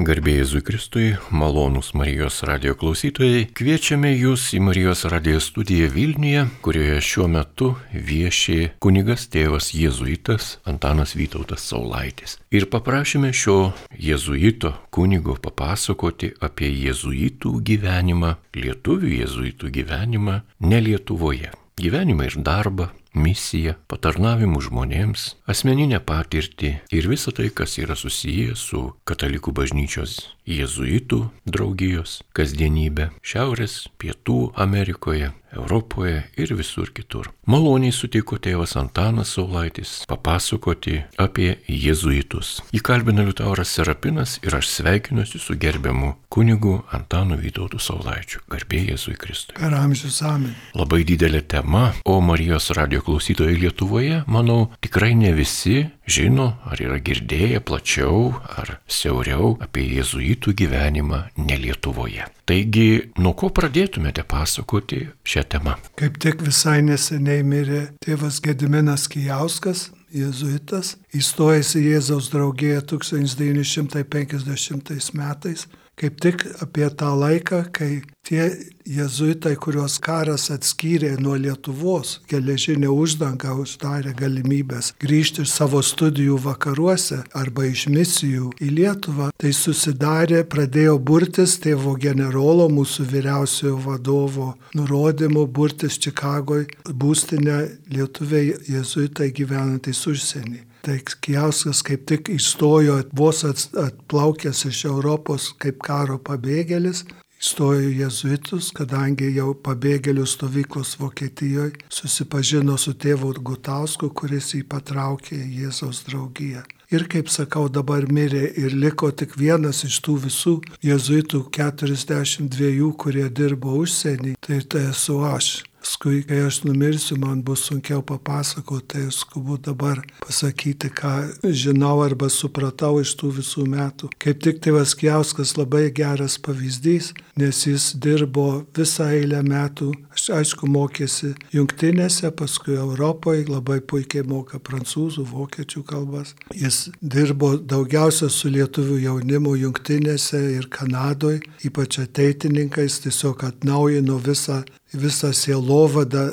Garbėjai Jėzui Kristui, malonūs Marijos radio klausytojai, kviečiame jūs į Marijos radio studiją Vilniuje, kurioje šiuo metu vieši kunigas tėvas jėzuitas Antanas Vytautas Saulaitis. Ir paprašėme šio jėzuito kunigo papasakoti apie jėzuitų gyvenimą, lietuvių jėzuitų gyvenimą ne Lietuvoje. Gyvenimą ir darbą, misiją, patarnavimų žmonėms, asmeninę patirtį ir visą tai, kas yra susiję su katalikų bažnyčios jėzuitų draugijos kasdienybė Šiaurės, Pietų Amerikoje, Europoje ir visur kitur. Maloniai sutiko tėvas Antanas Saulaitis papasakoti apie jėzuitus. Įkalbina Liutauras Serapinas ir aš sveikinuosi su gerbiamu kunigu Antanu Vytautu Saulaičiu. Garbė Jėzui Kristui. Per amžius amen. Labai didelė tema, o Marijos radio klausytojai Lietuvoje, manau, tikrai ne visi žino ar yra girdėję plačiau ar siauriau apie jėzuitų gyvenimą ne Lietuvoje. Taigi, nuo ko pradėtumėte pasakoti šią temą? Kaip tik visai neseniai mirė tėvas Gediminas Kijauskas, jėzuitas, įstojęs į Jėzaus draugiją 1950 metais, kaip tik apie tą laiką, kai tie jėzuitai, kuriuos karas atskyrė nuo Lietuvos, geležinė uždanga uždarė galimybės grįžti iš savo studijų vakaruose arba iš misijų į Lietuvą, tai susidarė, pradėjo burtis tėvo generolo, mūsų vyriausiojo vadovo nurodymu burtis Čikagoje būstinę lietuviai jėzuitai gyvenantys užsienį. Tai Kijauskas kaip tik įstojo vos atplaukęs iš Europos kaip karo pabėgėlis, įstojo į jezuitus, kadangi jau pabėgėlių stovyklos Vokietijoje susipažino su tėvu Gutausku, kuris jį patraukė į Jėzaus draugiją. Ir kaip sakau, dabar mirė ir liko tik vienas iš tų visų jezuitų 42, kurie dirbo užsienį, tai tai esu aš. Paskui, kai aš numirsiu, man bus sunkiau papasakoti, tai skubu dabar pasakyti, ką žinau arba supratau iš tų visų metų. Kaip tik tėvas Kiauskas labai geras pavyzdys, nes jis dirbo visą eilę metų, aš aišku mokėsi jungtinėse, paskui Europoje, labai puikiai moka prancūzų, vokiečių kalbas. Jis dirbo daugiausia su lietuvių jaunimu jungtinėse ir Kanadoje, ypač ateitininkais, tiesiog atnaujino visą visą sielovadą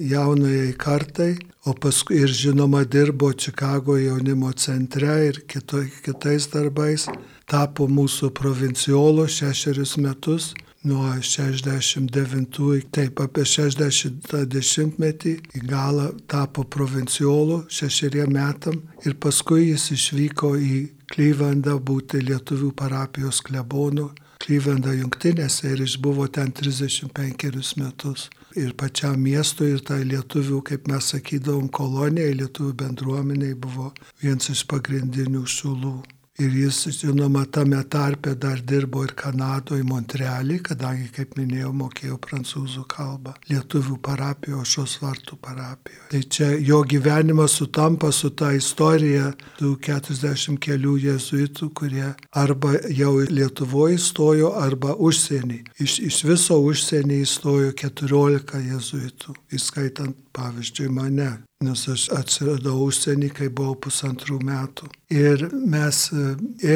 jaunajai kartai, o paskui ir žinoma dirbo Čikago jaunimo centre ir kito, kitais darbais, tapo mūsų provinciolo šešerius metus, nuo 69, taip apie 60 metį į galą tapo provinciolo šešeriem metam ir paskui jis išvyko į Klyvendą būti lietuvių parapijos klebonu Klyvendą jungtinėse ir išbuvo ten 35 metus. Ir pačiam miestui, ir tai lietuvių, kaip mes sakydavom, kolonijai, lietuvių bendruomeniai buvo vienas iš pagrindinių šulų. Ir jis, žinoma, tame tarpe dar dirbo ir Kanadoje, Montrealį, kadangi, kaip minėjau, mokėjo prancūzų kalbą, lietuvių parapijo, šios vartų parapijo. Tai čia jo gyvenimas sutampa su ta istorija tų 40 kelių jezuitų, kurie arba jau Lietuvoje įstojo, arba užsienį. Iš, iš viso užsienį įstojo 14 jezuitų, įskaitant pavyzdžiui mane, nes aš atsiradau užsienį, kai buvau pusantrų metų. Ir mes e,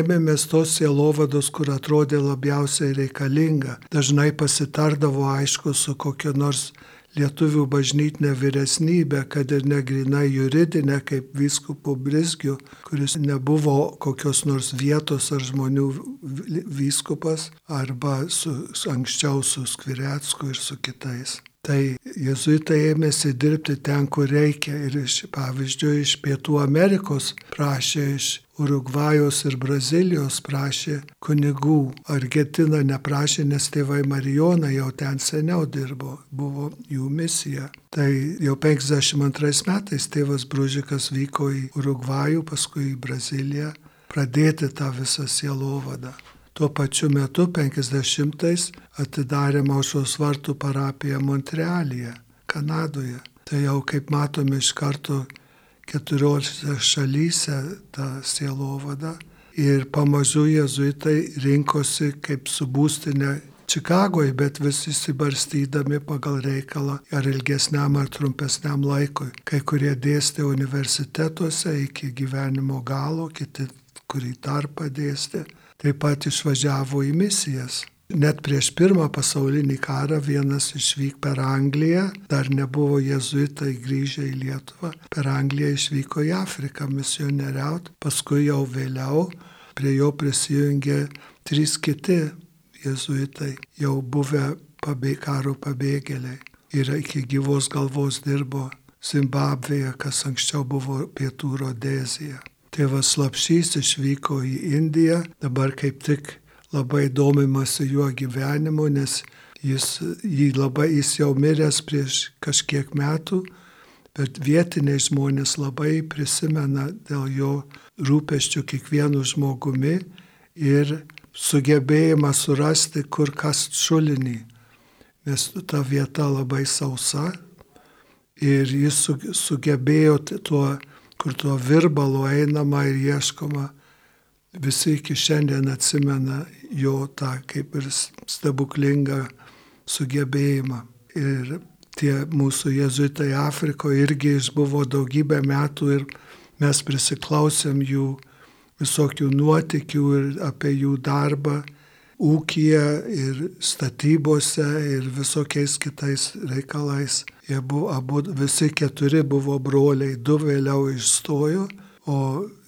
ėmėmės tos sielovados, kur atrodė labiausiai reikalinga. Dažnai pasitardavo aišku su kokia nors lietuvių bažnytinė vyresnybė, kad ir negrinai juridinė kaip vyskupo Brisgių, kuris nebuvo kokios nors vietos ar žmonių vyskupas, arba su, anksčiau su Skviretsku ir su kitais. Tai jezuitai ėmėsi dirbti ten, kur reikia ir iš, pavyzdžiui, iš Pietų Amerikos prašė, iš Urugvajos ir Brazilijos prašė kunigų. Argentina neprašė, nes tėvai Marijona jau ten seniau dirbo, buvo jų misija. Tai jau 52 metais tėvas Bružikas vyko į Urugvajų, paskui į Braziliją, pradėti tą visą sielovadą. Tuo pačiu metu 50-ais atidarė Maušos vartų parapiją Montrealyje, Kanadoje. Tai jau kaip matome iš karto 14 šalyse tą sielovadą. Ir pamažu jezuitai rinkosi kaip su būstinė Čikagoje, bet vis įsibarstydami pagal reikalą ar ilgesniam ar trumpesniam laikui. Kai kurie dėstė universitetuose iki gyvenimo galo, kiti kurį tarpą dėstė taip pat išvažiavo į misijas. Net prieš pirmą pasaulinį karą vienas išvyk per Angliją, dar nebuvo jezuitai grįžę į Lietuvą, per Angliją išvyko į Afriką misionieriaut, paskui jau vėliau prie jo prisijungė trys kiti jezuitai, jau buvę pabėg, karo pabėgėliai ir iki gyvos galvos dirbo Zimbabvėje, kas anksčiau buvo pietų Rodezija. Tėvas Lapšys išvyko į Indiją, dabar kaip tik labai domimasi juo gyvenimu, nes jis, jį labai, jis jau miręs prieš kažkiek metų, bet vietiniai žmonės labai prisimena dėl jo rūpeščių kiekvienu žmogumi ir sugebėjimą surasti, kur kas šulinį, nes ta vieta labai sausa ir jis sugebėjo tuo, kur tuo virbalu einama ir ieškoma visi iki šiandien atsimena jo tą kaip ir stebuklingą sugebėjimą. Ir tie mūsų jezuitai Afrikoje irgi išbuvo daugybę metų ir mes prisiklausėm jų visokių nuotikių ir apie jų darbą ūkiją ir statybose ir visokiais kitais reikalais. Jie buvo abu, visi keturi buvo broliai, du vėliau išstojo, o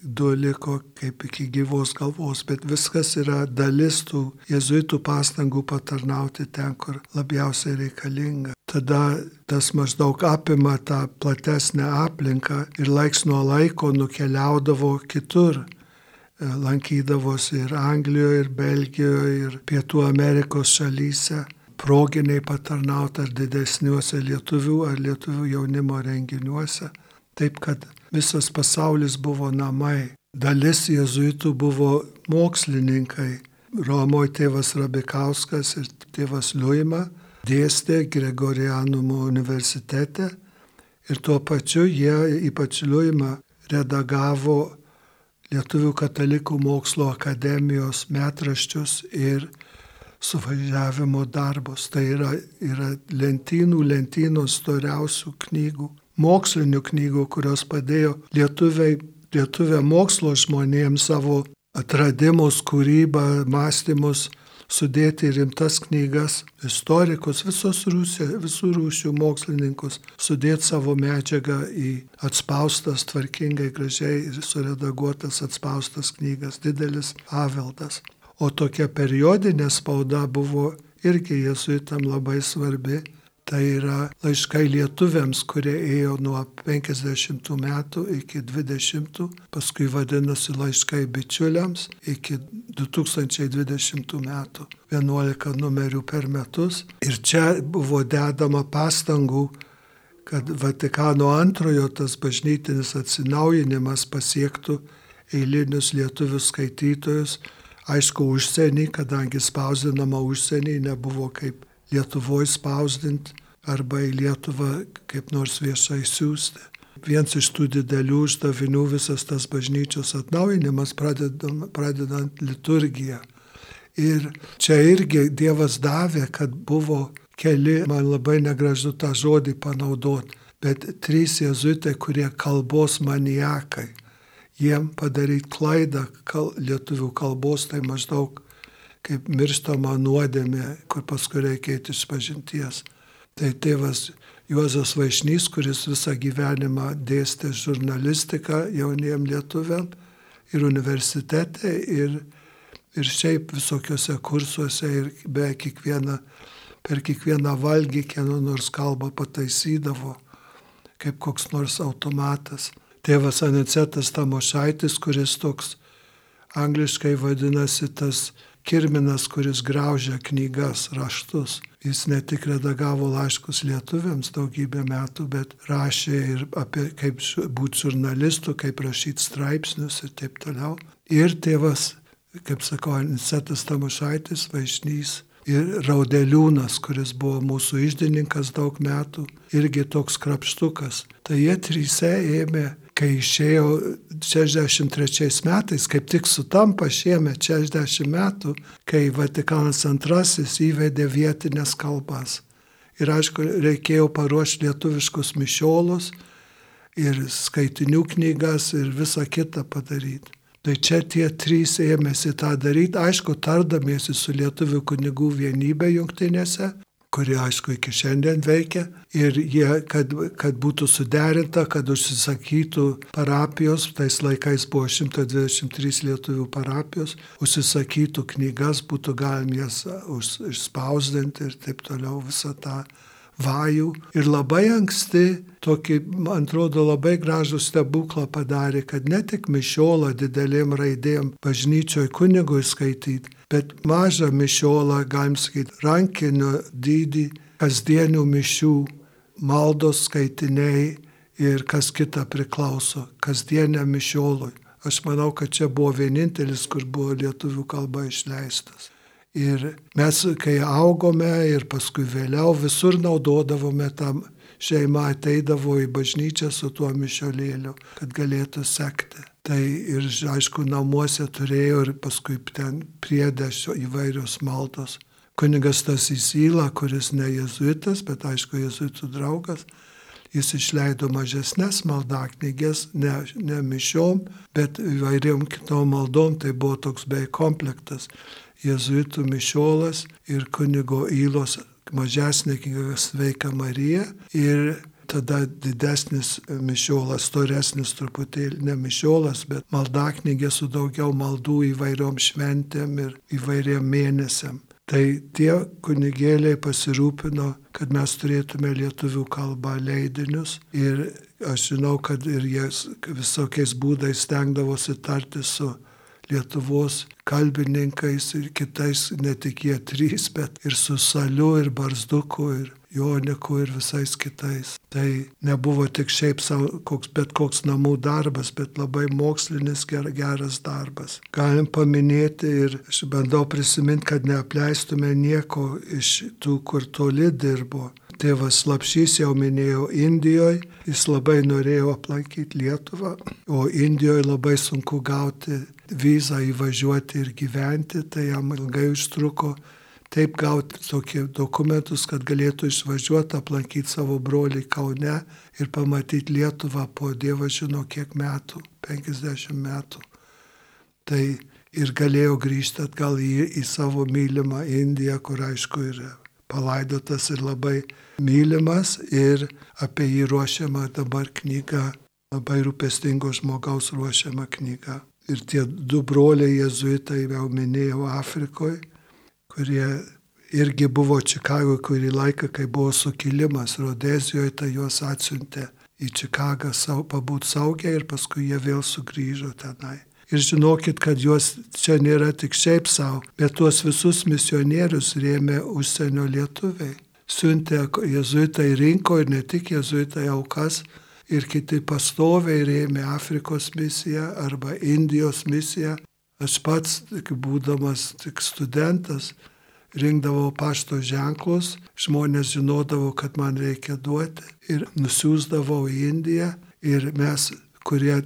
du liko kaip iki gyvos galvos, bet viskas yra dalis tų jezuitų pastangų patarnauti ten, kur labiausiai reikalinga. Tada tas maždaug apima tą platesnę aplinką ir laiks nuo laiko nukeliaudavo kitur. E, lankydavosi ir Anglijoje, ir Belgijoje, ir Pietų Amerikos šalyse proginiai patarnauti ar didesniuose lietuvių ar lietuvių jaunimo renginiuose. Taip kad visas pasaulis buvo namai. Dalis jezuitų buvo mokslininkai. Romoje tėvas Rabikauskas ir tėvas Liuima dėstė Gregorianumo universitete ir tuo pačiu jie, ypač Liuima, redagavo Lietuvių katalikų mokslo akademijos metraščius ir suvažiavimo darbus. Tai yra, yra lentynų, lentynos storiausių knygų mokslinių knygų, kurios padėjo lietuviai, lietuvė mokslo žmonėms savo atradimus, kūrybą, mąstymus sudėti rimtas knygas, istorikus, visos rūsė, visų rūšių mokslininkus, sudėti savo medžiagą į atspaustas, tvarkingai, gražiai ir suredaguotas atspaustas knygas, didelis paveldas. O tokia periodinė spauda buvo irgi jesuitam labai svarbi Tai yra laiškai lietuviams, kurie ėjo nuo 50 metų iki 20, paskui vadinasi laiškai bičiuliams iki 2020 metų, 11 numerių per metus. Ir čia buvo dedama pastangų, kad Vatikano antrojo tas bažnytinis atsinaujinimas pasiektų eilinius lietuvių skaitytojus, aišku, užsienį, kadangi spausdinama užsienį nebuvo kaip Lietuvoje spausdinti arba į Lietuvą kaip nors viešai siūsti. Vienas iš tų didelių uždavinių visas tas bažnyčios atnaujinimas pradedant, pradedant liturgiją. Ir čia irgi Dievas davė, kad buvo keli, man labai negražu tą žodį panaudoti, bet trys jezuitai, kurie kalbos maniakai. Jiem padaryti klaidą kal, lietuvių kalbos, tai maždaug kaip mirštama nuodėmė, kur paskui reikia eiti iš pažinties. Tai tėvas Juozas Vaišnys, kuris visą gyvenimą dėstė žurnalistiką jauniem lietuviam ir universitete, ir, ir šiaip visokiuose kursuose, ir be kiekvieną, per kiekvieną valgį kieno nors kalbą pataisydavo, kaip koks nors automatas. Tėvas Anicetas Tamošaitis, kuris toks angliškai vadinasi tas kirminas, kuris graužia knygas, raštus. Jis ne tik redagavo laiškus lietuviams daugybę metų, bet rašė ir apie kaip būti žurnalistu, kaip rašyti straipsnius ir taip toliau. Ir tėvas, kaip sako, Anisetas Tamušaitis, Vaišnys ir Raudeliūnas, kuris buvo mūsų išdininkas daug metų, irgi toks krapštukas. Tai jie tryse ėmė kai išėjo 63 metais, kaip tik sutampa šiemet 60 metų, kai Vatikanas II įvedė vietinės kalbas. Ir aišku, reikėjo paruošti lietuviškus mišiolus ir skaitinių knygas ir visą kitą padaryti. Tai čia tie trys ėmėsi tą daryti, aišku, tardamiesi su Lietuvių kunigų vienybė jungtinėse, kuri aišku iki šiandien veikia. Ir jie, kad, kad būtų suderinta, kad užsisakytų parapijos, tais laikais buvo 123 lietuvių parapijos, užsisakytų knygas, būtų galim jas išspausdinti ir taip toliau visą tą vajų. Ir labai anksti tokį, man atrodo, labai gražų stebuklą padarė, kad ne tik mišiolą didelėm raidėm bažnyčioje kunigui skaityti, bet mažą mišiolą, galim sakyti, rankinio dydį, kasdienių mišių, maldos skaitiniai ir kas kita priklauso, kasdieniam mišiolui. Aš manau, kad čia buvo vienintelis, kur buvo lietuvių kalba išleistas. Ir mes, kai augome ir paskui vėliau visur naudodavome tam, šeima ateidavo į bažnyčią su tuo mišiolėliu, kad galėtų sekti. Tai ir, aišku, namuose turėjo ir paskui ten priedėšio įvairios maldos. Kunigas tas įsyla, kuris ne jezuitas, bet aišku, jezuitų draugas, jis išleido mažesnės maldaknygės, ne, ne mišiom, bet įvairiom kitom maldom, tai buvo toks bei komplektas jėzuitų mišiolas ir kunigo įlos mažesnė knyga Sveika Marija ir tada didesnis mišiolas, storesnis truputėlį, ne mišiolas, bet maldaknygė su daugiau maldų įvairiom šventėm ir įvairiam mėnesiam. Tai tie kunigėliai pasirūpino, kad mes turėtume lietuvių kalbą leidinius ir aš žinau, kad ir jie visokiais būdais stengdavosi tarti su Lietuvos kalbininkais ir kitais, ne tik jie trys, bet ir su Saliu, ir Barzduku, ir Joniku, ir visais kitais. Tai nebuvo tik šiaip savo, koks, bet koks namų darbas, bet labai mokslinis ger, geras darbas. Galim paminėti ir aš bandau prisiminti, kad neapleistume nieko iš tų, kur toli dirbo Tėvas Lapšys jau minėjo Indijoje, jis labai norėjo aplankyti Lietuvą, o Indijoje labai sunku gauti vizą įvažiuoti ir gyventi, tai jam ilgai užtruko taip gauti tokie dokumentus, kad galėtų išvažiuoti, aplankyti savo brolį Kaune ir pamatyti Lietuvą po Dievo žino kiek metų, 50 metų. Tai ir galėjo grįžti atgal į, į savo mylimą Indiją, kur aišku yra palaidotas ir labai mylimas ir apie jį ruošiama dabar knyga, labai rūpestingo žmogaus ruošiama knyga. Ir tie du broliai jezuitai, jau minėjau, Afrikoje, kurie irgi buvo Čikagoje kurį laiką, kai buvo sukilimas Rodezijoje, tai juos atsiuntė į Čikagą pabūti saugiai ir paskui jie vėl sugrįžo tenai. Ir žinokit, kad juos čia nėra tik šiaip savo, bet tuos visus misionierius rėmė užsienio lietuviai. Siuntė jezuitai rinko ir ne tik jezuitai aukas, ir kiti pastoviai rėmė Afrikos misiją arba Indijos misiją. Aš pats, būdamas tik studentas, rinkdavau pašto ženklus, žmonės žinodavo, kad man reikia duoti ir nusiųsdavau į Indiją ir mes, kurie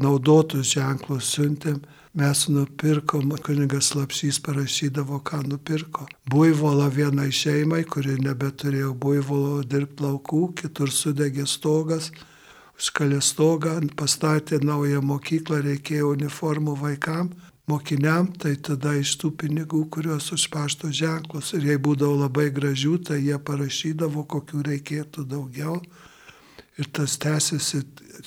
naudotus ženklus siuntėm, mes nupirkom, kunigas Lapšys parašydavo, ką nupirko. Buivolą vienai šeimai, kuri nebeturėjo buivolo dirbti laukų, kitur sudegė stogas, užkalė stogą, pastatė naują mokyklą, reikėjo uniformų vaikam, mokiniam, tai tada iš tų pinigų, kuriuos už pašto ženklus ir jei būdavo labai gražių, tai jie parašydavo, kokių reikėtų daugiau. Ir tas tęsiasi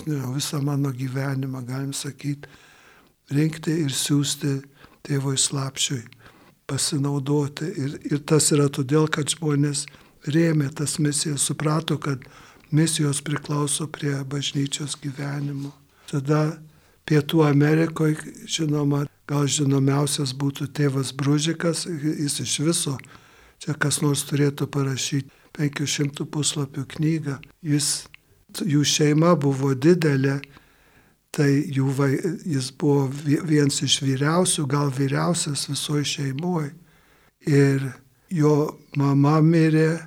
visą mano gyvenimą, galim sakyti, rinkti ir siūsti tėvui slapšiui, pasinaudoti. Ir, ir tas yra todėl, kad žmonės rėmė tas misijas, suprato, kad misijos priklauso prie bažnyčios gyvenimo. Tada Pietų Amerikoje, žinoma, gal žinomiausias būtų tėvas Bružikas, jis iš viso, čia kas nors turėtų parašyti 500 puslapių knygą, jis jų šeima buvo didelė, tai vai, jis buvo vienas iš vyriausių, gal vyriausias visoje šeimoje. Ir jo mama mirė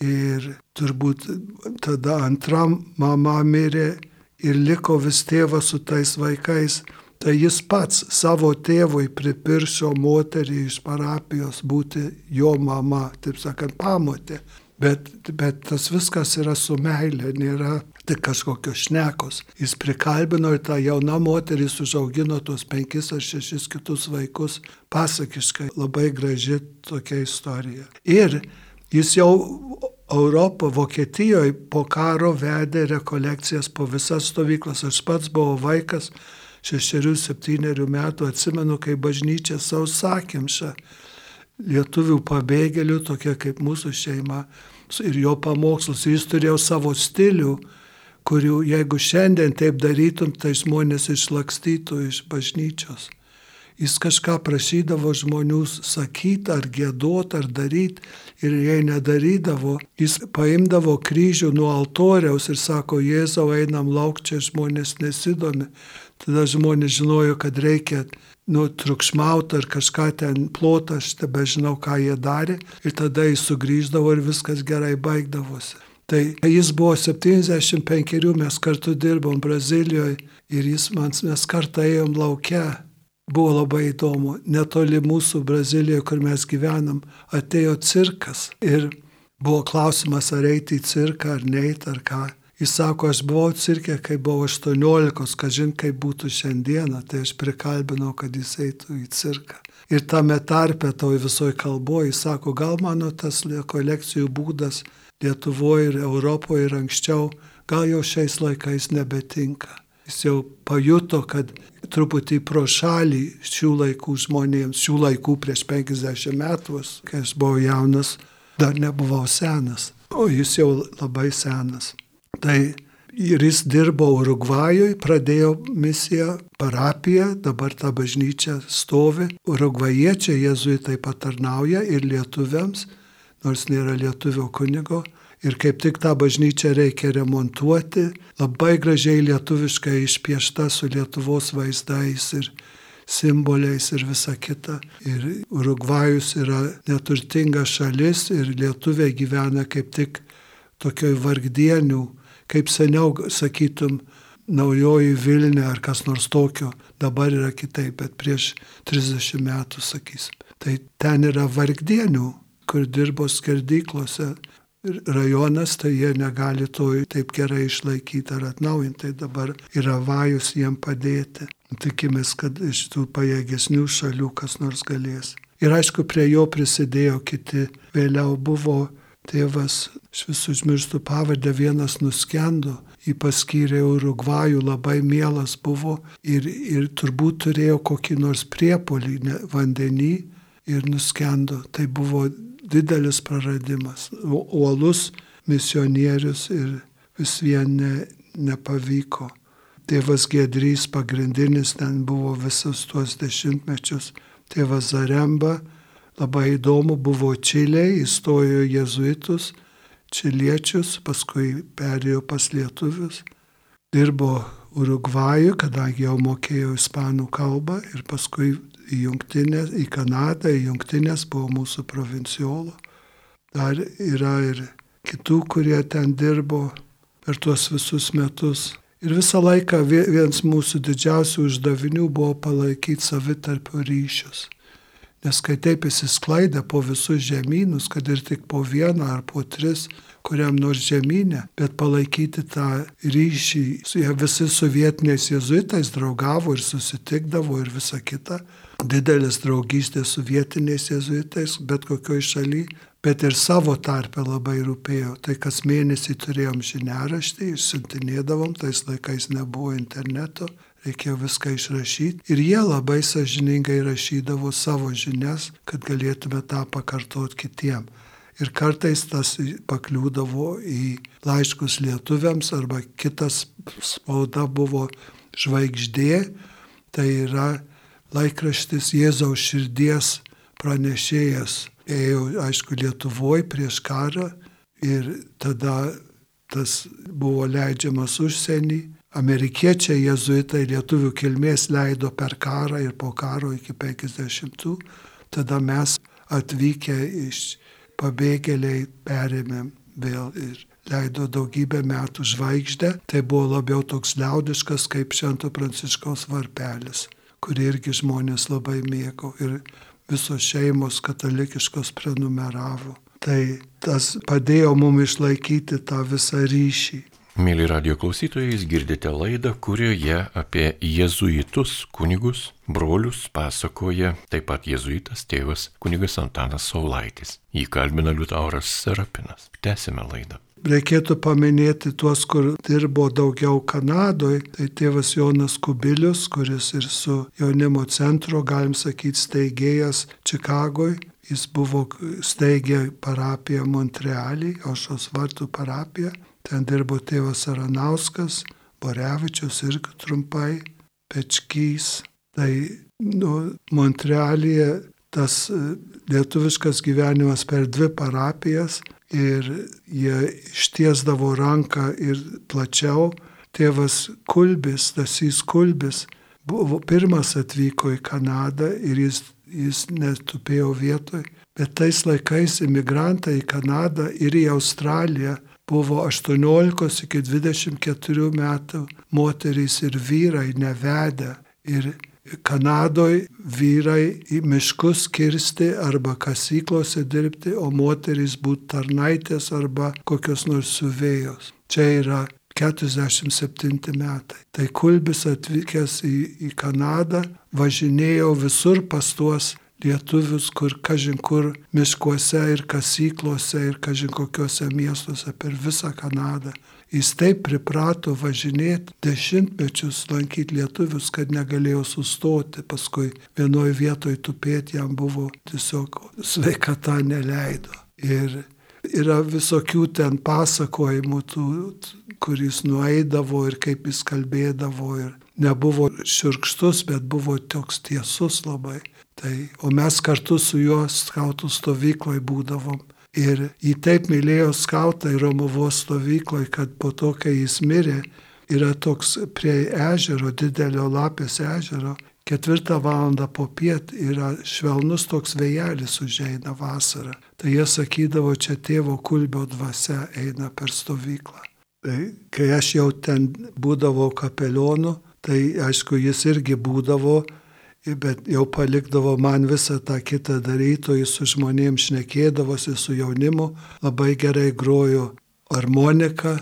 ir turbūt tada antram mama mirė ir liko vis tėvas su tais vaikais. Tai jis pats savo tėvui pripiršo moterį iš parapijos būti jo mama, taip sakant, pamotė. Bet, bet tas viskas yra su meilė, nėra tik kažkokios šnekos. Jis prikalbino ir tą jauną moterį užaugino tuos penkis ar šešis kitus vaikus. Pasakiškai labai graži tokia istorija. Ir jis jau Europą, Vokietijoje po karo vedė rekolekcijas po visas stovyklas. Aš pats buvau vaikas, šešerių, septyniarių metų, atsimenu, kai bažnyčia savo sakymšą lietuvių pabėgėlių, tokia kaip mūsų šeima, ir jo pamokslus. Jis turėjo savo stilių, kurių jeigu šiandien taip darytum, tai žmonės išlakstytų iš bažnyčios. Jis kažką prašydavo žmonių sakyti ar gėdoti ar daryti ir jei nedarydavo, jis paimdavo kryžių nuo altoriaus ir sako, Jėzau, einam lauk, čia žmonės nesidomi. Tada žmonės žinojo, kad reikia nu, triukšmauti ar kažką ten plotą, aš tebe žinau, ką jie darė ir tada jis sugrįždavo ir viskas gerai baigdavosi. Tai jis buvo 75, mes kartu dirbom Brazilijoje ir jis man, mes kartą ėjom laukia buvo labai įdomu. Netoli mūsų Brazilijoje, kur mes gyvenam, atėjo cirkas ir buvo klausimas, ar eiti į cirką, ar neiti, ar ką. Jis sako, aš buvau cirke, kai buvau 18, kažin kaip būtų šiandieną, tai aš prikalbinau, kad jis eitų į cirką. Ir tame tarpe toj visoji kalboje, jis sako, gal mano tas kolekcijų būdas Lietuvoje ir Europoje ir anksčiau, gal jau šiais laikais nebetinka. Jis jau pajuto, kad truputį pro šalį šių laikų žmonėms, šių laikų prieš 50 metų, kai aš buvau jaunas, dar nebuvau senas, o jis jau labai senas. Tai ir jis dirbo Urugvajui, pradėjo misiją, parapiją, dabar ta bažnyčia stovi. Urugvajiečiai jezuitai patarnauja ir lietuviams, nors nėra lietuvio kunigo. Ir kaip tik tą bažnyčią reikia remontuoti, labai gražiai lietuviškai išpiešta su Lietuvos vaizdais ir simboliais ir visa kita. Ir Urugvajus yra neturtinga šalis ir lietuviai gyvena kaip tik tokioj vargdienių, kaip seniau sakytum, naujoji Vilnė ar kas nors tokio, dabar yra kitaip, bet prieš 30 metų sakysim. Tai ten yra vargdienių, kur dirbo skerdyklose rajonas, tai jie negali to taip gerai išlaikyti ar atnaujinti. Tai dabar yra vajus jiem padėti. Tikimės, kad iš tų pajėgesnių šalių kas nors galės. Ir aišku, prie jo prisidėjo kiti. Vėliau buvo tėvas, aš vis užmirštų pavardę, vienas nuskendo, jį paskyrė Urugvajų, labai mielas buvo ir, ir turbūt turėjo kokį nors priepolį vandenį ir nuskendo. Tai buvo didelis praradimas. Uolus misionierius ir vis vien ne, nepavyko. Tėvas Gedrys pagrindinis ten buvo visus tuos dešimtmečius. Tėvas Zaremba labai įdomu buvo Čiliai, įstojo jezuitus, čiliečius, paskui perėjo pas lietuvius. Dirbo Urugvajų, kadangi jau mokėjo ispanų kalbą ir paskui į jungtinės, į Kanadą, į jungtinės buvo mūsų provinciolo. Dar yra ir kitų, kurie ten dirbo per tuos visus metus. Ir visą laiką vienas mūsų didžiausių uždavinių buvo palaikyti savitarpio ryšius. Nes kai taip įsisklaidė po visus žemynus, kad ir tik po vieną ar po tris, kuriam nors žemynę, bet palaikyti tą ryšį, su jie visi sovietiniais jezuitais draugavo ir susitikdavo ir visa kita, didelis draugystės su vietiniais jezuitais, bet kokioj šaly, bet ir savo tarpę labai rūpėjo. Tai kas mėnesį turėjom žiniaraštį, išsiuntinėdavom, tais laikais nebuvo interneto, reikėjo viską išrašyti ir jie labai sažiningai rašydavo savo žinias, kad galėtume tą pakartoti kitiem. Ir kartais tas pakliūdavo į laiškus lietuviams arba kitas spauda buvo žvaigždė, tai yra laikraštis Jėzaus širdies pranešėjas. Ėjo, aišku, Lietuvoje prieš karą ir tada tas buvo leidžiamas užsienį. Amerikiečiai jezuitai lietuvių kilmės leido per karą ir po karo iki 50-ų. Tada mes atvykę iš pabėgėliai perėmėm vėl ir leido daugybę metų žvaigždę. Tai buvo labiau toks liaudiškas kaip Švento Pranciškaus varpelis kurį irgi žmonės labai mėgo ir visos šeimos katalikiškos prenumeravo. Tai tas padėjo mums išlaikyti tą visą ryšį. Mėly radio klausytojai, jūs girdite laidą, kurioje apie jėzuitus kunigus, brolius pasakoja taip pat jėzuitas tėvas kunigas Antanas Saulaitis. Jį kalbina Liutauras Serapinas. Tęsime laidą. Reikėtų paminėti tuos, kur dirbo daugiau Kanadoje. Tai tėvas Jonas Kubilius, kuris ir su jaunimo centro, galim sakyti, steigėjas Čikagoje. Jis buvo steigė parapiją Montrealį, Aušos vartų parapiją. Ten dirbo tėvas Aranauskas, Borevičius irgi trumpai, Pečkys. Tai nu, Montrealyje tas lietuviškas gyvenimas per dvi parapijas ir jie ištiesdavo ranką ir plačiau. Tėvas Kulbis, Dasys Kulbis, buvo pirmas atvyko į Kanadą ir jis, jis netupėjo vietoj. Bet tais laikais imigrantai į Kanadą ir į Australiją buvo 18 iki 24 metų moterys ir vyrai nevedę. Ir Kanadoje vyrai į miškus kirsti arba kasyklose dirbti, o moterys būti tarnaitės arba kokios nors suvėjos. Čia yra 47 metai. Tai Kulbis atvykęs į, į Kanadą važinėjo visur pas tuos lietuvius, kur kažin kur miškuose ir kasyklose ir kažin kokiuose miestuose per visą Kanadą. Jis taip priprato važinėti dešimtmečius lankyti lietuvius, kad negalėjo sustoti. Paskui vienoje vietoje tupėti jam buvo tiesiog sveikata neleido. Ir yra visokių ten pasakojimų, tų, kur jis nueidavo ir kaip jis kalbėdavo. Ir nebuvo širkštus, bet buvo toks tiesus labai. Tai, o mes kartu su juo skautų stovykloje būdavom. Ir jį taip mylėjo skautai Romuvos stovykloje, kad po to, kai jis mirė, yra toks prie ežero, didelio lapės ežero, ketvirtą valandą po piet yra švelnus toks vėjelis užeina vasarą. Tai jie sakydavo, čia tėvo kulbio dvasia eina per stovyklą. Tai kai aš jau ten būdavau kapelionu, tai aišku, jis irgi būdavo bet jau palikdavo man visą tą kitą daryti, jis su žmonėms šnekėdavosi, su jaunimu, labai gerai grojo harmoniką,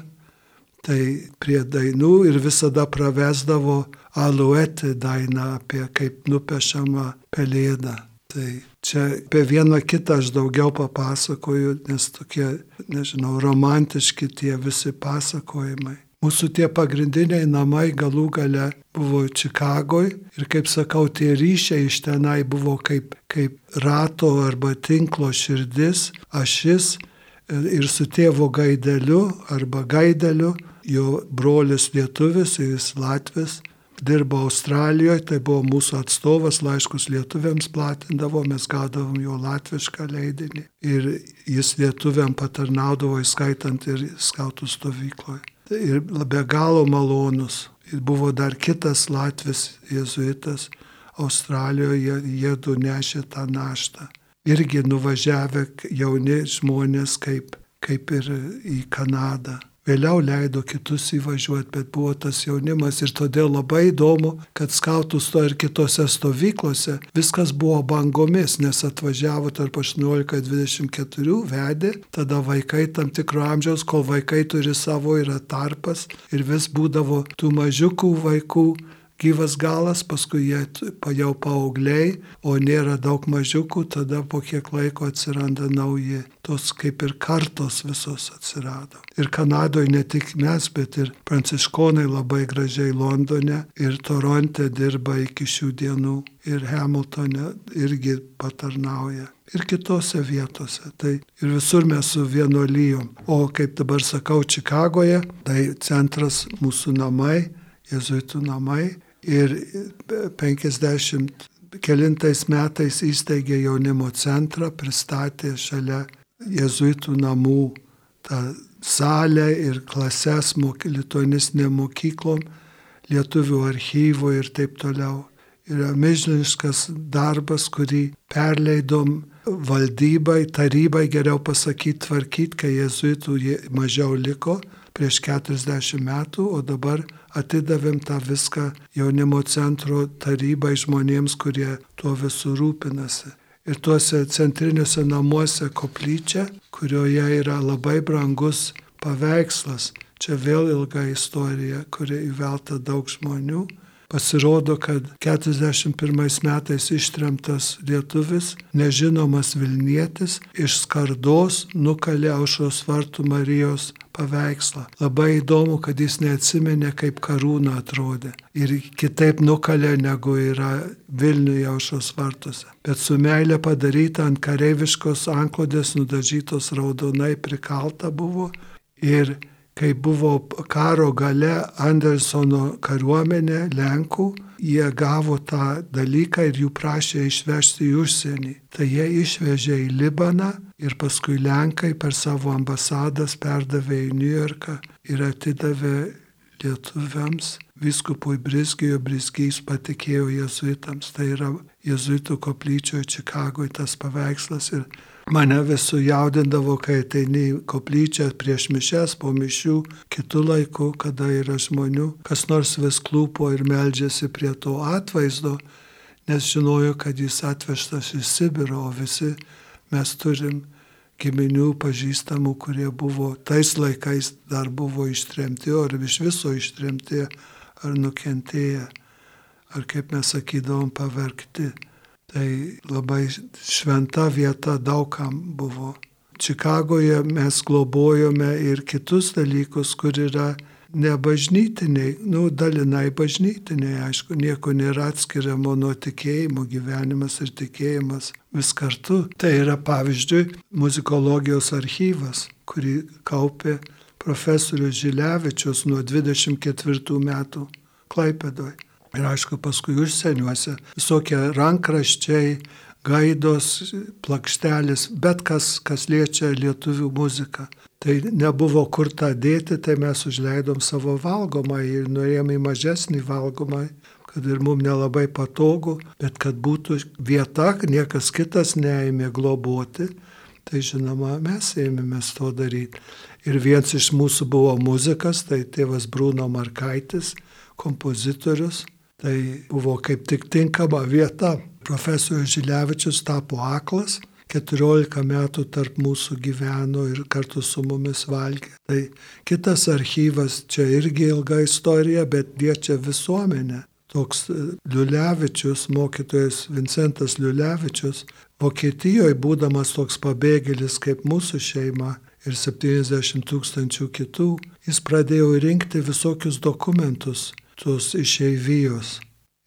tai prie dainų ir visada pravesdavo aluetį dainą apie kaip nupešama pelėda. Tai čia apie vieną kitą aš daugiau papasakoju, nes tokie, nežinau, romantiški tie visi pasakojimai. Mūsų tie pagrindiniai namai galų gale buvo Čikagoje ir, kaip sakau, tie ryšiai iš tenai buvo kaip, kaip rato arba tinklo širdis, ašis ir su tėvo gaideliu arba gaideliu, jo brolis lietuvis, jis latvis, dirbo Australijoje, tai buvo mūsų atstovas, laiškus lietuviams platindavo, mes gaudavom jo latvišką leidinį. Ir jis lietuviam patarnaudavo, įskaitant ir skautų stovykloje ir be galo malonus. Ir buvo dar kitas Latvis jėzuitas Australijoje, jie du nešė tą naštą. Irgi nuvažiavę jauni žmonės kaip, kaip ir į Kanadą. Vėliau leido kitus įvažiuoti, bet buvo tas jaunimas ir todėl labai įdomu, kad skautų sto ir kitose stovyklose viskas buvo bangomis, nes atvažiavo tarp 18-24 vedė, tada vaikai tam tikro amžiaus, kol vaikai turi savo yra tarpas ir vis būdavo tų mažiukų vaikų gyvas galas, paskui jie jau paaugliai, o nėra daug mažiukų, tada po kiek laiko atsiranda nauji, tos kaip ir kartos visos atsirado. Ir Kanadoje ne tik mes, bet ir pranciškonai labai gražiai Londone ir Toronte dirba iki šių dienų ir Hamiltone irgi patarnauja. Ir kitose vietose. Tai ir visur mes su vienuolyjom. O kaip dabar sakau, Čikagoje, tai centras mūsų namai, jezuitų namai ir 50 kelintais metais įsteigė jaunimo centrą, pristatė šalia jezuitų namų tą salę ir klases lituanistinėm mokyklom, lietuvių archyvo ir taip toliau. Yra milžiniškas darbas, kurį perleidom valdybai, tarybai geriau pasakyti, tvarkyti, kai jezuitų mažiau liko prieš 40 metų, o dabar atidavėm tą viską jaunimo centro tarybai žmonėms, kurie tuo visų rūpinasi. Ir tuose centriniuose namuose koplyčia, kurioje yra labai brangus paveikslas Čia vėl ilga istorija, kuri įvelta daug žmonių. Pasirodo, kad 41 metais ištremtas lietuvis, nežinomas Vilnietis, iš skardos nukalė aušros vartų Marijos paveikslą. Labai įdomu, kad jis neatsimenė, kaip karūna atrodė. Ir kitaip nukalė, negu yra Vilniuje aušros vartuose. Bet su meilė padaryta ant kareiviškos anklodės nudažytos raudonai prikalta buvo. Ir kai buvo karo gale Andersono kariuomenė Lenkų, jie gavo tą dalyką ir jų prašė išvežti į užsienį. Tai jie išvežė į Libaną ir paskui Lenkai per savo ambasadas perdavė į New Yorką ir atidavė lietuviams. Viskupui Brisgijo Brisgys patikėjo jezuitams. Tai yra jezuitų koplyčioje Čikagoje tas paveikslas ir Mane vis sujaudindavo, kai ateini į koplyčią prieš mišes, po mišių, kitų laikų, kada yra žmonių, kas nors vis klūpo ir meldžiasi prie to atvaizdo, nes žinojo, kad jis atvežtas iš Sibiro, o visi mes turim giminių pažįstamų, kurie buvo tais laikais dar buvo ištremti, ar iš viso ištremti, ar nukentėję, ar kaip mes sakydavom, pavergti. Tai labai šventa vieta daugam buvo. Čikagoje mes globojome ir kitus dalykus, kur yra nebažnytiniai, nu, dalinai bažnytiniai, aišku, nieko nėra atskiriamo nuo tikėjimo, gyvenimas ir tikėjimas vis kartu. Tai yra pavyzdžiui muzikologijos archyvas, kurį kaupė profesorius Žilevičius nuo 24 metų Klaipėdoje. Ir aišku, paskui užsieniuose visokie rankraščiai, gaidos, plakštelis, bet kas, kas liečia lietuvių muziką. Tai nebuvo kur tą dėti, tai mes užleidom savo valgomą ir nuėjome į mažesnį valgomą, kad ir mums nelabai patogu, bet kad būtų vieta, niekas kitas neėmė globoti. Tai žinoma, mes ėmėmės to daryti. Ir vienas iš mūsų buvo muzikas, tai tėvas Bruno Markaitis, kompozitorius. Tai buvo kaip tik tinkama vieta. Profesorius Žilevičius tapo aklas, 14 metų tarp mūsų gyveno ir kartu su mumis valgė. Tai kitas archyvas, čia irgi ilga istorija, bet liečia visuomenę. Toks e, Liulevičius, mokytojas Vincentas Liulevičius, Vokietijoje būdamas toks pabėgėlis kaip mūsų šeima ir 70 tūkstančių kitų, jis pradėjo rinkti visokius dokumentus tos išeivijos.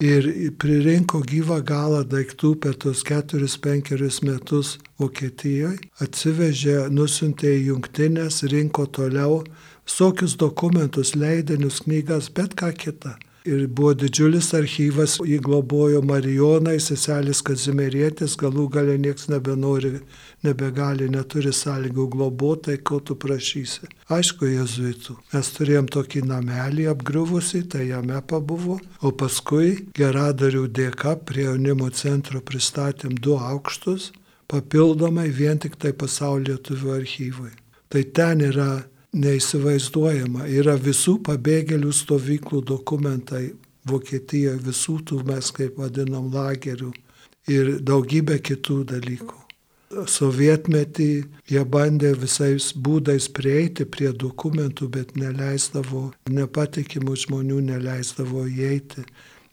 Ir pririnko gyvą galą daiktų per tos keturis, penkerius metus Vokietijoje, atsivežė, nusintė į jungtinės, rinko toliau visokius dokumentus, leidinius, knygas, bet ką kitą. Ir buvo didžiulis archyvas, jį globojo Marijonai, seselis Kazimerėtis, galų galę niekas nebenori, nebegali, neturi sąlygų globotai, ko tu prašysi. Aišku, jezuitų. Mes turėjom tokį namelį apgriuvusi, tai jame pabuvo, o paskui geradarių dėka prie jaunimo centro pristatėm du aukštus, papildomai vien tik tai pasaulio lietuvių archyvui. Tai ten yra neįsivaizduojama. Yra visų pabėgėlių stovyklų dokumentai Vokietijoje, visų tų mes kaip vadinam lagerių ir daugybė kitų dalykų. Sovietmetį jie bandė visais būdais prieiti prie dokumentų, bet neleisdavo, nepatikimų žmonių neleisdavo įeiti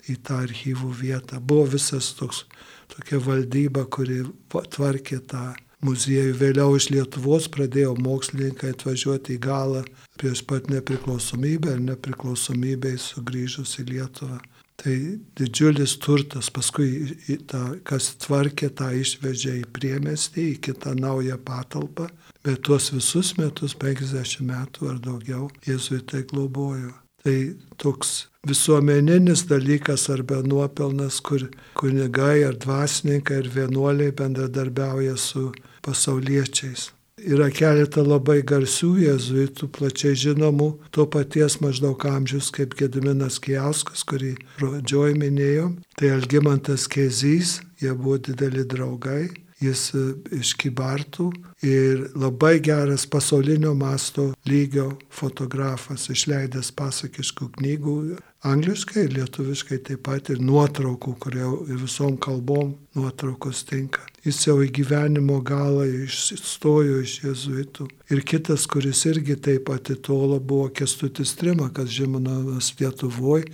į tą archyvų vietą. Buvo visas toks, tokia valdyba, kuri tvarkė tą muziejų. Vėliau iš Lietuvos pradėjo mokslininkai atvažiuoti į galą prieš pat nepriklausomybę ir nepriklausomybei sugrįžus į Lietuvą. Tai didžiulis turtas, paskui tą, kas tvarkė, tą išvežė į priemestį, į kitą naują patalpą, bet tuos visus metus, 50 metų ar daugiau, jėzuitai globojo. Tai toks visuomeninis dalykas arba nuopelnas, kur kunigai ar dvasininkai ar vienuoliai bendradarbiauja su pasauliečiais. Yra keletą labai garsių jėzuitų, plačiai žinomų, to paties maždaug amžius kaip Gediminas Kijauskas, kurį pradžioj minėjom. Tai Algimantas Kezys, jie buvo dideli draugai. Jis e, iš Kibartų ir labai geras pasaulinio masto lygio fotografas, išleidęs pasakiškų knygų, angliškai ir lietuviškai taip pat ir nuotraukų, kurie visom kalbom nuotraukos tinka. Jis jau į gyvenimo galą išstojo iš jezuitų. Ir kitas, kuris irgi taip atitolo, buvo Kestutis Trimakas, žinomas Lietuvoje,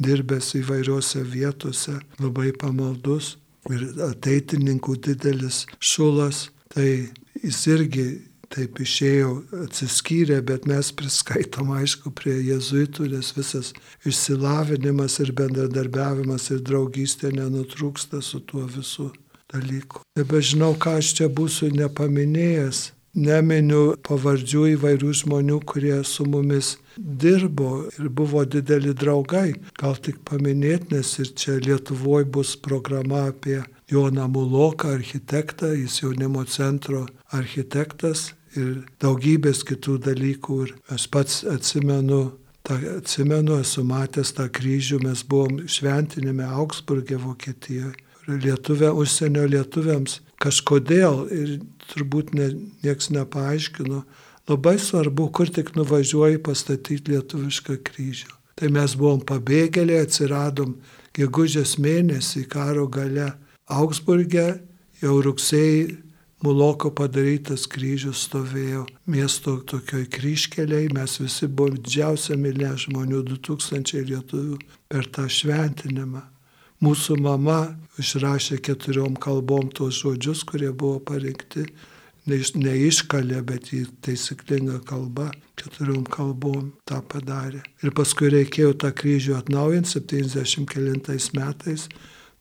dirbęs įvairiuose vietose, labai pamaldus ir ateitininkų didelis šulas, tai jis irgi taip išėjo, atsiskyrė, bet mes priskaitom aišku prie jezuitų, nes visas išsilavinimas ir bendradarbiavimas ir draugystė nenutrūksta su tuo visu dalyku. Nebežinau, ką aš čia būsiu nepaminėjęs. Neminiu pavardžių įvairių žmonių, kurie su mumis dirbo ir buvo dideli draugai. Gal tik paminėti, nes ir čia Lietuvoje bus programa apie Joną Muloką, architektą, jis jaunimo centro architektas ir daugybės kitų dalykų. Ir aš pats atsimenu, tą, atsimenu, esu matęs tą kryžių, mes buvom šventinime Augsburgė, Vokietijoje. Lietuvė, užsienio lietuviams kažkodėl ir turbūt ne, nieks nepaaiškino, labai svarbu, kur tik nuvažiuoji pastatyti lietuvišką kryžių. Tai mes buvom pabėgėliai, atsiradom gegužės mėnesį karo gale Augsburgė, jau rugsėjai Muloko padarytas kryžius stovėjo miesto tokioj kryškeliai, mes visi buvom didžiausia milė žmonių, 2000 lietuvių per tą šventinimą. Mūsų mama išrašė keturiom kalbom tos žodžius, kurie buvo parinkti, neiškalė, bet į taisyklingą kalbą, keturiom kalbom tą padarė. Ir paskui reikėjo tą kryžių atnaujinti 70 kelintais metais,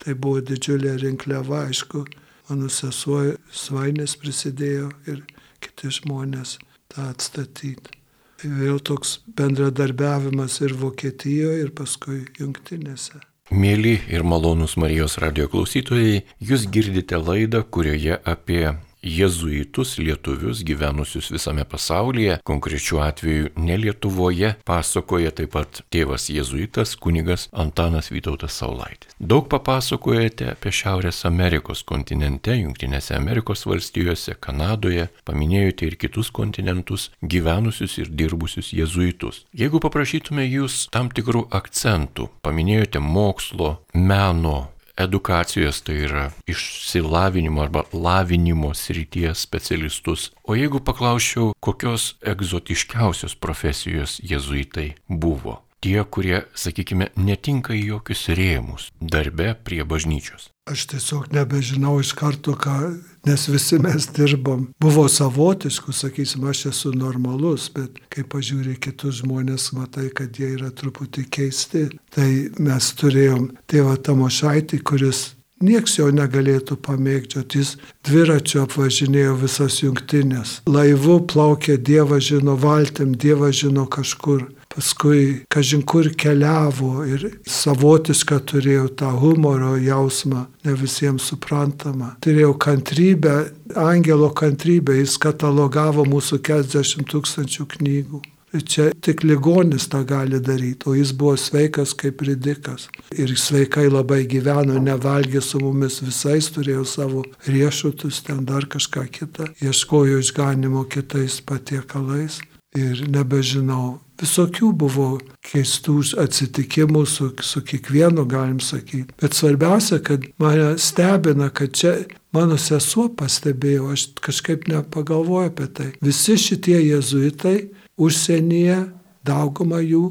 tai buvo didžiulė rinkliava, aišku, mano sesuo Svainės prisidėjo ir kiti žmonės tą atstatyti. Vėl toks bendradarbiavimas ir Vokietijoje, ir paskui jungtinėse. Mėly ir malonūs Marijos radio klausytojai, jūs girdite laidą, kurioje apie jezuitus lietuvius gyvenusius visame pasaulyje, konkrečiu atveju ne Lietuvoje, pasakoja taip pat tėvas jezuitas kunigas Antanas Vytautas Saulaitis. Daug papasakojate apie Šiaurės Amerikos kontinente, Junktinėse Amerikos valstijose, Kanadoje, paminėjote ir kitus kontinentus gyvenusius ir dirbusius jezuitus. Jeigu paprašytume jūs tam tikrų akcentų, paminėjote mokslo, meno, edukacijos, tai yra išsilavinimo arba lavinimo srities specialistus. O jeigu paklausčiau, kokios egzotiškiausios profesijos jezuitai buvo? Tie, kurie, sakykime, netinka į jokius rėmus darbe prie bažnyčios. Aš tiesiog nebežinau iš karto, ką, nes visi mes dirbom. Buvo savotiškų, sakysim, aš esu normalus, bet kai pažiūrė kitus žmonės, matai, kad jie yra truputį keisti. Tai mes turėjom tėvą Tamošaitį, kuris nieks jo negalėtų pamėgdžioti. Jis dviračiu apvažinėjo visas jungtinės. Laivu plaukė Dievą žino valtim, Dievą žino kažkur paskui kažin kur keliavo ir savotišką turėjo tą humoro jausmą, ne visiems suprantama. Turėjau kantrybę, angelo kantrybę, jis katalogavo mūsų 40 tūkstančių knygų. Ir čia tik ligonis tą gali daryti, o jis buvo sveikas kaip ridikas. Ir sveikai labai gyveno, nevalgė su mumis visais, turėjo savo riešutus, ten dar kažką kitą, ieškojo išganimo kitais patiekalais. Ir nebežinau, Visokių buvo keistų atsitikimų su, su kiekvienu, galim sakyti. Bet svarbiausia, kad mane stebina, kad čia mano sesuo pastebėjo, aš kažkaip nepagalvoju apie tai. Visi šitie jezuitai užsienyje, dauguma jų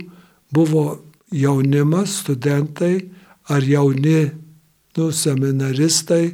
buvo jaunimas, studentai ar jauni nu, seminaristai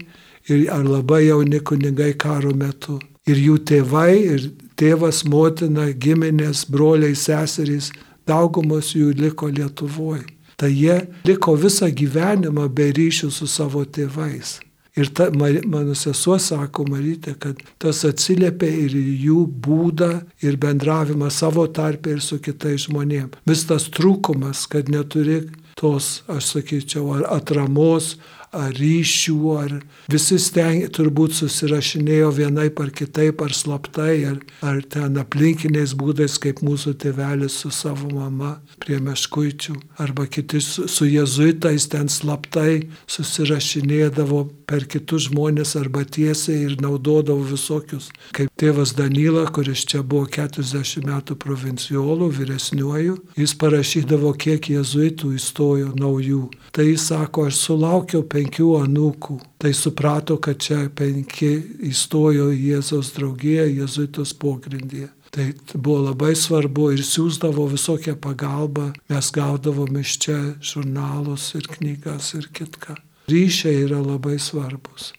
ir, ar labai jauni kunigai karo metu. Ir jų tėvai, ir tėvas, motina, giminės, broliai, seserys, daugumos jų liko Lietuvoje. Tai jie liko visą gyvenimą be ryšių su savo tėvais. Ir ta, mano sesuo sako, Marytė, kad tas atsiliepia ir jų būdą ir bendravimą savo tarpę ir su kitais žmonėmis. Vis tas trūkumas, kad neturi tos, aš sakyčiau, ar atramos, ar ryšių, ar visi stengia, turbūt susirašinėjo vienaip ar kitaip, ar slaptai, ar, ar ten aplinkiniais būdais, kaip mūsų tėvelis su savo mama prie meškuičių, arba kiti su, su jezuitais ten slaptai susirašinėdavo per kitus žmonės arba tiesiai ir naudodavo visokius. Kaip tėvas Danyla, kuris čia buvo 40 metų provinciolų, vyresniuoju, jis parašydavo, kiek jezuitų įstojo naujų. Tai jis sako, aš sulaukiau penkių anūkų. Tai suprato, kad čia penki įstojo į Jėzaus draugiją, jezuitos pogrindyje. Tai buvo labai svarbu ir siūsdavo visokią pagalbą, mes gaudavom iš čia žurnalus ir knygas ir kitką. Ryšiai yra labai svarbus.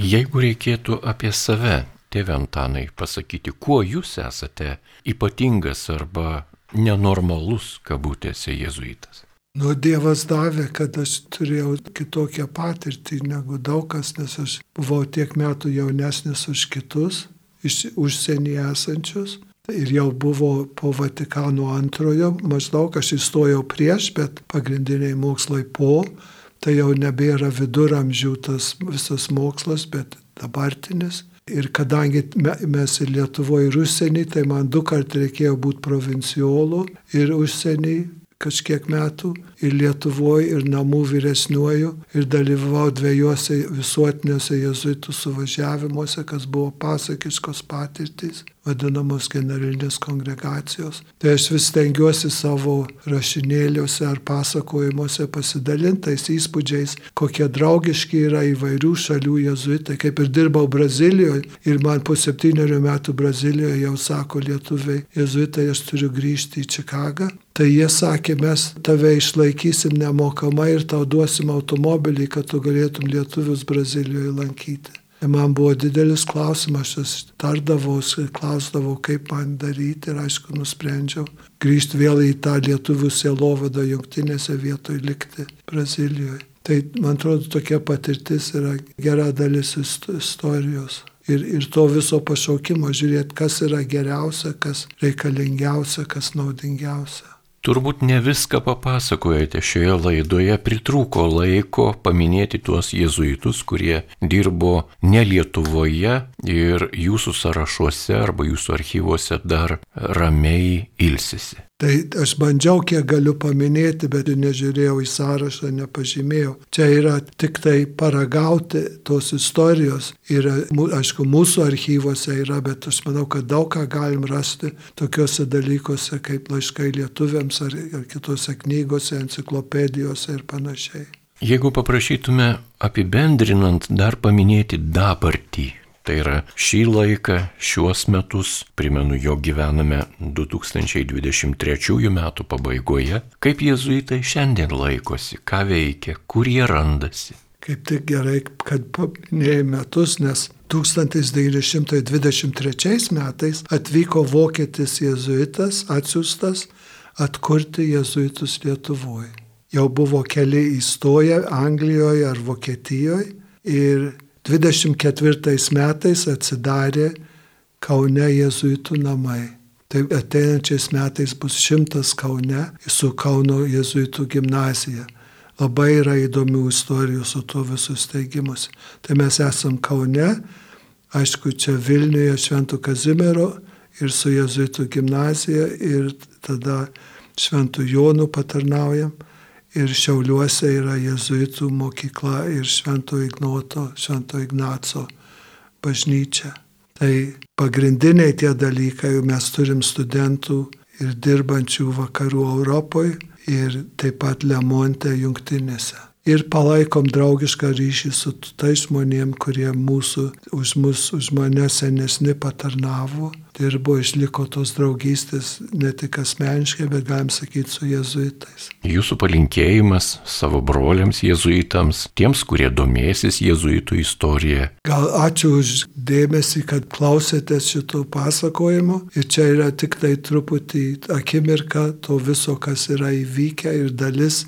Jeigu reikėtų apie save, tėvė Antanai, pasakyti, kuo jūs esate ypatingas arba nenormalus, kabutėse, jėzuitas. Nu, Dievas davė, kad aš turėjau kitokią patirtį negu daug kas, nes aš buvau tiek metų jaunesnis už kitus, iš užsienį esančius. Ir jau buvo po Vatikano antrojo, maždaug aš įstojau prieš, bet pagrindiniai mokslai po, tai jau nebėra viduramžių tas visas mokslas, bet dabartinis. Ir kadangi mes ir Lietuvoje, ir užsienį, tai man du kart reikėjo būti provinciolų ir užsienį kažkiek metų ir Lietuvoje, ir namų vyresniuoju, ir dalyvau dviejose visuotiniuose jezuitų suvažiavimuose, kas buvo pasakiškos patirtys, vadinamos generalinės kongregacijos. Tai aš vis tengiuosi savo rašinėliuose ar pasakojimuose pasidalintais įspūdžiais, kokie draugiški yra įvairių šalių jezuitai, kaip ir dirbau Brazilijoje ir man po septyniarių metų Brazilijoje jau sako lietuviai, jezuitai, aš turiu grįžti į Čikagą. Tai jie sakė, mes tave išlaikysim nemokamai ir tau duosim automobilį, kad tu galėtum lietuvius Brazilijoje lankyti. Man buvo didelis klausimas, aš tardavausi, klausdavau, kaip man daryti ir aišku, nusprendžiau grįžti vėl į tą lietuvių sielovadą jungtinėse vietoje likti Brazilijoje. Tai man atrodo, tokia patirtis yra gera dalis istorijos. Ir, ir to viso pašaukimo žiūrėti, kas yra geriausia, kas reikalingiausia, kas naudingiausia. Turbūt ne viską papasakojate šioje laidoje, pritrūko laiko paminėti tuos jėzuitus, kurie dirbo ne Lietuvoje ir jūsų sąrašuose arba jūsų archyvuose dar ramiai ilsisi. Tai aš bandžiau, kiek galiu paminėti, bet nežiūrėjau į sąrašą, nepažymėjau. Čia yra tik tai paragauti tos istorijos. Ir, aišku, mūsų archyvose yra, bet aš manau, kad daug ką galim rasti tokiuose dalykuose kaip laiškai lietuviams ar, ar kitose knygose, enciklopedijose ir panašiai. Jeigu paprašytume apibendrinant dar paminėti dabartį, Tai yra šį laiką, šiuos metus, primenu, jo gyvename 2023 metų pabaigoje, kaip jėzuitai šiandien laikosi, ką veikia, kur jie randasi. Kaip tik gerai, kad paminėjai metus, nes 1923 metais atvyko vokietis jėzuitas, atsiustas atkurti jėzuitus Lietuvoje. Jau buvo keli įstoję Anglijoje ar Vokietijoje ir 24 metais atsidarė Kaune jėzuitų namai. Tai ateinančiais metais bus šimtas Kaune su Kauno jėzuitų gimnazija. Labai yra įdomių istorijų su tuo visus steigimus. Tai mes esam Kaune, aišku, čia Vilniuje Šventų Kazimiero ir su jėzuitų gimnazija ir tada Šventų Jonų patarnaujam ir Šiauliuose yra jezuitų mokykla ir Švento Ignoto, Švento Ignaco bažnyčia. Tai pagrindiniai tie dalykai, mes turim studentų ir dirbančių vakarų Europoje ir taip pat Lemonte jungtinėse ir palaikom draugišką ryšį su tais žmonėm, kurie mūsų, už mus, už mane senesni patarnavo, dirbo, išliko tos draugystės ne tik asmeniškai, bet galim sakyti su jezuitais. Jūsų palinkėjimas savo broliams jezuitams, tiems, kurie domėsis jezuitų istorija. Gal ačiū už dėmesį, kad klausėtės šito pasakojimo ir čia yra tik tai truputį akimirka to viso, kas yra įvykę ir dalis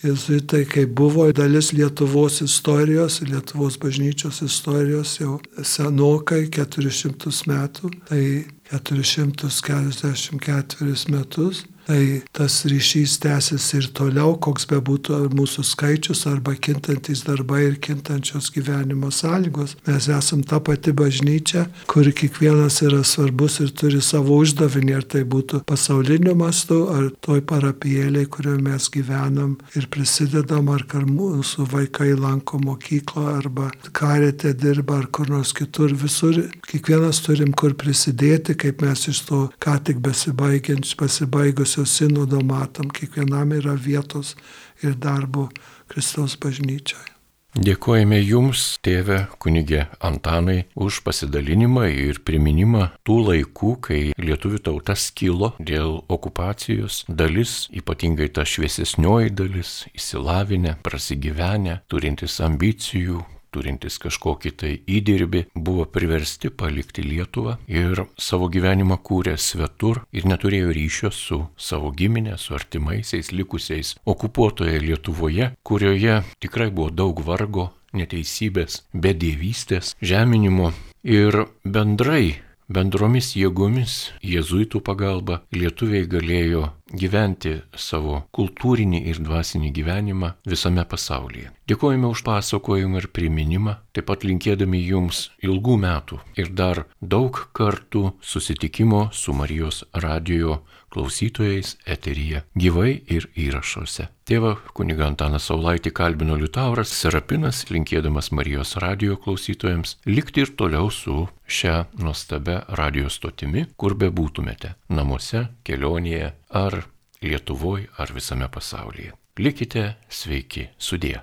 Jėzuitai, kai buvo dalis Lietuvos istorijos, Lietuvos bažnyčios istorijos jau senokai, 400 metų, tai 444 metus tai tas ryšys tęsis ir toliau, koks bebūtų mūsų skaičius arba kintantis darbai ir kintančios gyvenimo sąlygos. Mes esam ta pati bažnyčia, kur kiekvienas yra svarbus ir turi savo uždavinį, ar tai būtų pasauliniu mastu, ar toj parapijėliai, kurioje mes gyvenam ir prisidedam, ar kad mūsų vaikai lanko mokyklą, arba karėte dirba, ar kur nors kitur. Visur kiekvienas turim kur prisidėti, kaip mes iš to ką tik pasibaigusio sinodo matom, kiekvienam yra vietos ir darbo Kristaus bažnyčiai. Dėkojame Jums, tėve kunigė Antanai, už pasidalinimą ir priminimą tų laikų, kai lietuvių tauta skilo dėl okupacijos. Dalis, ypatingai ta šviesesnioji dalis, įsilavinę, prasigyvenę, turintis ambicijų, turintys kažkokį tai įdirbį, buvo priversti palikti Lietuvą ir savo gyvenimą kūrė svetur ir neturėjo ryšio su savo giminė, su artimaisiais likusiais okupuotoje Lietuvoje, kurioje tikrai buvo daug vargo, neteisybės, bedėvystės, žeminimo ir bendrai bendromis jėgomis, jėzuitų pagalba, lietuviai galėjo gyventi savo kultūrinį ir dvasinį gyvenimą visame pasaulyje. Dėkojame už pasakojimą ir priminimą, taip pat linkėdami jums ilgų metų ir dar daug kartų susitikimo su Marijos radijo klausytojais eteryje, gyvai ir įrašuose. Tėvą kuniga Antaną Saulaitį kalbino Liutauras Serapinas, linkėdamas Marijos radijo klausytojams likti ir toliau su šią nuostabę radio stotimi, kur bebūtumėte - namuose, kelionėje ar Lietuvoje ar visame pasaulyje. Likite sveiki, sudė.